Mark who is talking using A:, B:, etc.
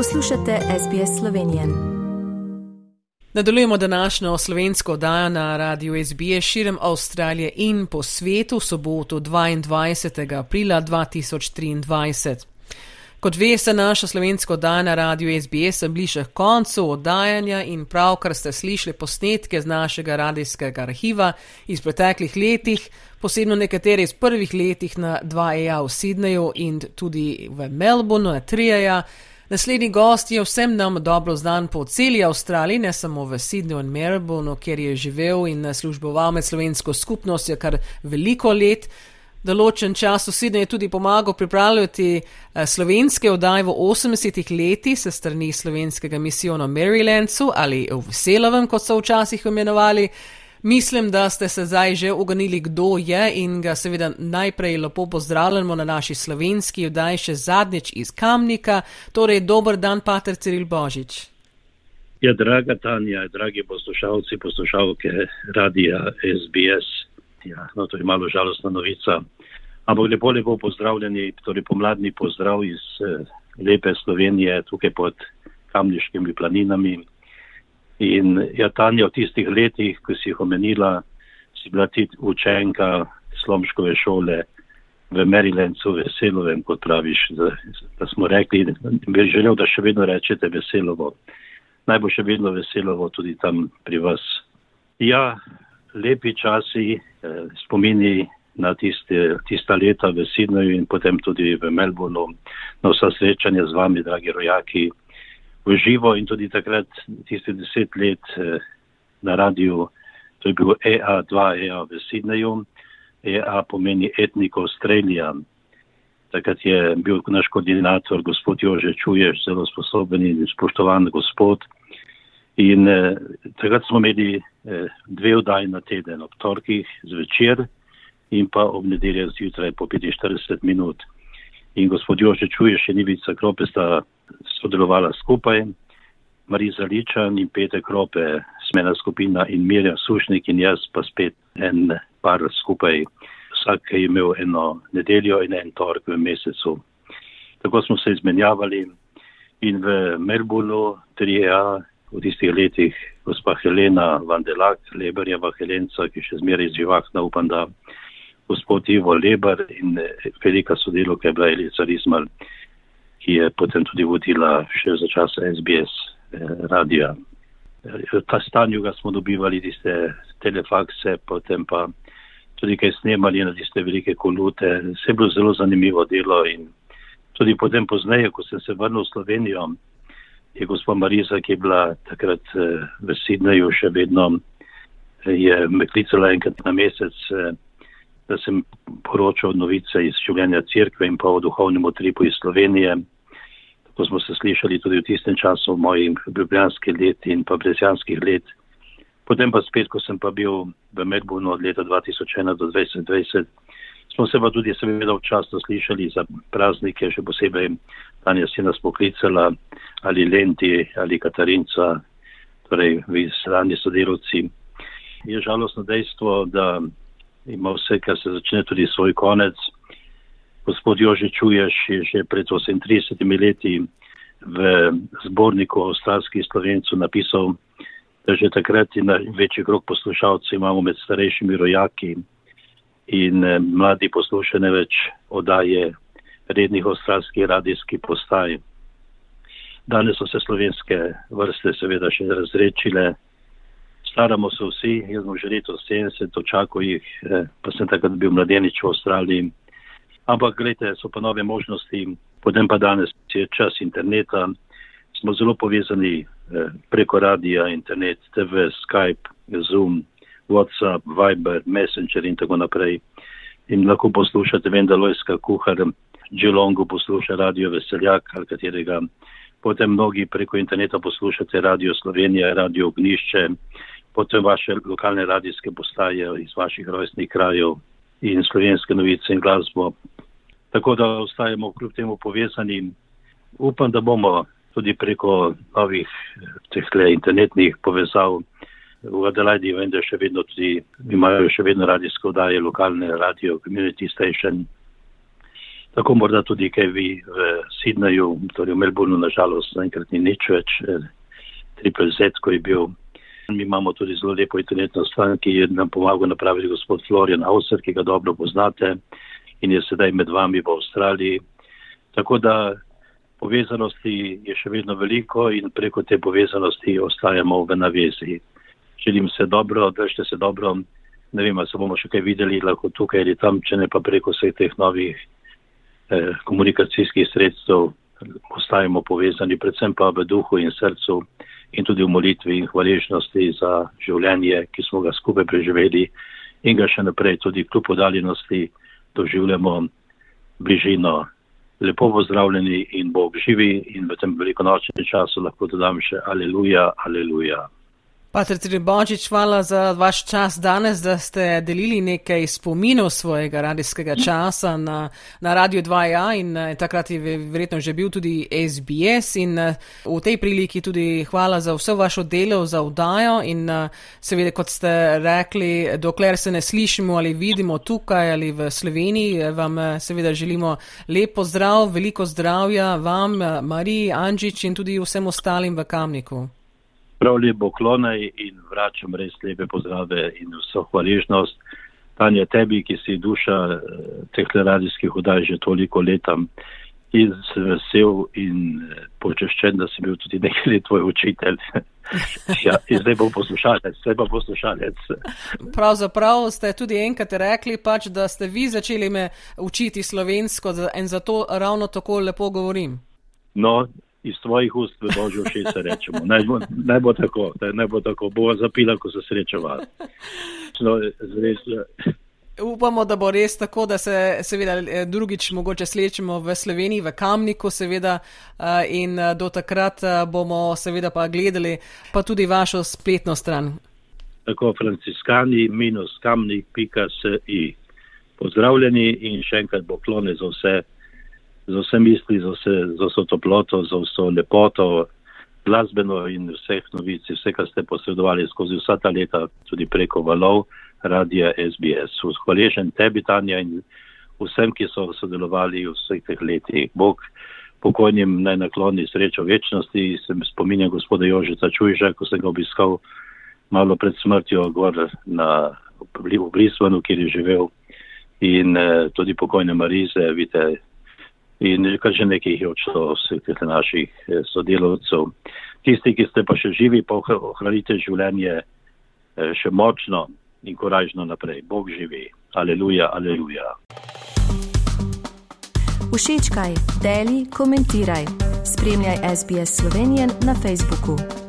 A: Poslušate SBS Slovenije.
B: Nadaljujemo današnjo slovensko oddajo na radiju SBS širom Avstralije in po svetu soboto 22. aprila 2023. Kot veste, naša slovensko oddaja na radiju SBS se bliža koncu oddajanja in pravkar ste slišali posnetke z našega radijskega arhiva iz preteklih letih, posebno nekatere iz prvih letih na 2EA v Sydneyju in tudi v Melbourneu na 3EA. Naslednji gost je vsem nam dobro znan po celi Avstraliji, ne samo v Sydneyju in Melbourneu, kjer je živel in služboval med slovensko skupnostjo kar veliko let. Določen čas v Sydneyju je tudi pomagal pripravljati eh, slovenske oddaje v 80-ih letih se strani slovenskega misijona Marylandsu ali v Veselovem, kot so včasih imenovali. Mislim, da ste se zdaj že oganili, kdo je in ga seveda najprej lepo pozdravljamo na naši slovenski vdaj še zadnjič iz Kamnika. Torej, dober dan, pater Ciril Božič.
C: Ja, draga Tanja, dragi poslušalci, poslušalke radija SBS. Ja, no, to je malo žalostna novica. Ampak lepo, lepo pozdravljeni, torej pomladni pozdrav iz eh, lepe Slovenije, tukaj pod Kamniškimi planinami. In ja, Tanja, v tistih letih, ko si jih omenila, si bila ti učenka slomškove šole v Marylandsu, veselovem, kot praviš, da, da smo rekli, bi želel, da še vedno rečete veselovo. Naj bo še vedno veselovo tudi tam pri vas. Ja, lepi časi, eh, spomini na tiste, tista leta v Sidneju in potem tudi v Melbourneu, na vsa srečanja z vami, dragi rojaki v živo in tudi takrat, tiste deset let eh, na radiju, to je bil EA2, EA v Sidneju. EA pomeni etniko Australija. Takrat je bil naš koordinator, gospod Jože Čuješ, zelo sposoben in spoštovan gospod. In eh, takrat smo imeli eh, dve vdaji na teden, ob torkih zvečer in pa ob nedeljah zjutraj po 45 minut. In gospod Jože Čuješ in Ivica Krope sta sodelovala skupaj, Mariza Ličan in Pete Krope, smena skupina in Mirja Sušnik in jaz pa spet en par skupaj. Vsak je imel eno nedeljo in en tork v mesecu. Tako smo se izmenjavali in v Melbourneu 3A v tistih letih gospa Helena Vandelak, Leberjeva Helenca, ki še zmeraj živahna, upam, da gospod Ivo Lebar in velika sodelovka je bila Elica Rizmal ki je potem tudi vodila še za čas SBS eh, radija. V ta stanju ga smo dobivali tiste telefakse, potem pa tudi kaj snemali na tiste velike kolute. Vse je bilo zelo zanimivo delo in tudi potem pozneje, ko sem se vrnil v Slovenijo, je gospod Marisa, ki je bila takrat eh, v Sidneju še vedno, eh, je me klicala enkrat na mesec, da sem poročal novice iz življenja crkve in pa o duhovnem utripu iz Slovenije. Tako smo se slišali tudi v tistem času mojih ljubljanskih let in pa brezjanskih let. Potem pa spet, ko sem pa bil v Melbourneu od leta 2001 do 2020, smo se pa tudi seveda včasno slišali za praznike, še posebej Tanja si nas poklicala ali Lenti ali Katarinca, torej vi strani sodelovci. Je žalostno dejstvo, da ima vse, kar se začne tudi svoj konec. Gospod Jože Čuješ je že pred 38 leti v zborniku avstralskih slovencev napisal, da že takrat je največji krok poslušalcev imamo med starejšimi rojaki in eh, mladi poslušajo ne več odaje rednih avstralskih radijskih postaj. Danes so se slovenske vrste seveda še razrečile, staramo se vsi, jaz sem že leto 70, očakal jih, eh, pa sem takrat bil mladenič v Avstraliji. Ampak, gledajte, so pa nove možnosti, potem pa danes je čas interneta, smo zelo povezani eh, preko radija, internet, TV, Skype, Zoom, WhatsApp, Viber, Messenger in tako naprej. In lahko poslušate Vendalojska kuhar, Dželongo posluša radio Veseljak ali katerega. Potem mnogi preko interneta poslušate radio Slovenija, radio Gnišče, potem vaše lokalne radijske postaje iz vaših rojstnih krajev in slovenske novice in glasbo. Tako da ostajamo kljub temu povezani. Upam, da bomo tudi preko novih teh internetnih povezav v Adelaidi, vem, da še vedno tudi imajo še vedno radijsko daje lokalne radio, community station. Tako morda tudi kaj vi v Sidneju, torej v Melbourneu, nažalost, naenkrat ni nič več, eh, triple Z, ko je bil. Mi imamo tudi zelo lepo internetno stran, ki je nam pomagal napraviti gospod Florian Auser, ki ga dobro poznate in je sedaj med vami v Avstraliji. Tako da povezanosti je še vedno veliko in preko te povezanosti ostajamo v navezi. Želim se dobro, držite se dobro, ne vem, se bomo še kaj videli, lahko tukaj ali tam, če ne pa preko vseh teh novih eh, komunikacijskih sredstev ostajamo povezani, predvsem pa v duhu in srcu in tudi v molitvi in hvaležnosti za življenje, ki smo ga skupaj preživeli in ga še naprej tudi kljub podaljenosti doživljamo bližino. Lepo pozdravljeni in Bog živi in v tem velikonočnem času lahko dodam še aleluja, aleluja.
B: Pater Tribočič, hvala za vaš čas danes, da ste delili nekaj spominov svojega radijskega časa na, na Radio 2A in uh, takrat je verjetno že bil tudi SBS in uh, v tej priliki tudi hvala za vso vašo delo, za vdajo in uh, seveda, kot ste rekli, dokler se ne slišimo ali vidimo tukaj ali v Sloveniji, vam seveda želimo lepo zdrav, veliko zdravja vam, Mariji, Anžič in tudi vsem ostalim v Kamniku
C: prav lepo klonaj in vračam res lepe pozdrave in vso hvaležnost. Tanja tebi, ki si duša eh, teh radijskih vdaj že toliko leta in sem vesel in eh, počeščen, da si bil tudi nekaj let tvoj učitelj. ja, in zdaj bom poslušalec, zdaj bom poslušalec.
B: Pravzaprav ste tudi enkrat rekli, pač, da ste vi začeli me učiti slovensko in zato ravno tako lepo govorim.
C: No, iz tvojih ust v božjo šest rečemo. Naj bo, naj bo tako, naj bo tako, bo zapila, ko se srečava. No,
B: Upamo, da bo res tako, da se seveda eh, drugič mogoče slečemo v Sloveniji, v Kamniku seveda eh, in eh, do takrat bomo seveda pa gledali pa tudi vašo spletno stran.
C: Tako franciskani minus kamnik.si. Pozdravljeni in še enkrat poklone za vse za vse misli, za vse, za vso toploto, za vso lepoto, glasbeno in vseh novic, vse, kar ste posredovali skozi vsa ta leta, tudi preko valov radija SBS. Hvaležen tebi, Tanja, in vsem, ki so sodelovali v vseh teh letih. Bog pokojnim naj nakloni srečo večnosti. Se mi spominja gospoda Jožica Čujža, ko sem ga obiskal malo pred smrtjo gor na, v Brisbanu, kjer je živel. In eh, tudi pokojne Marize, vidite, in kar že nekaj je odšlo vseh teh naših eh, sodelovcev. Tisti, ki ste pa še živi, pa ohranite življenje eh, še močno in koražno naprej. Bog živi. Aleluja, aleluja.
A: Všečkaj, deli, komentiraj. Spremljaj SBS Slovenijo na Facebooku.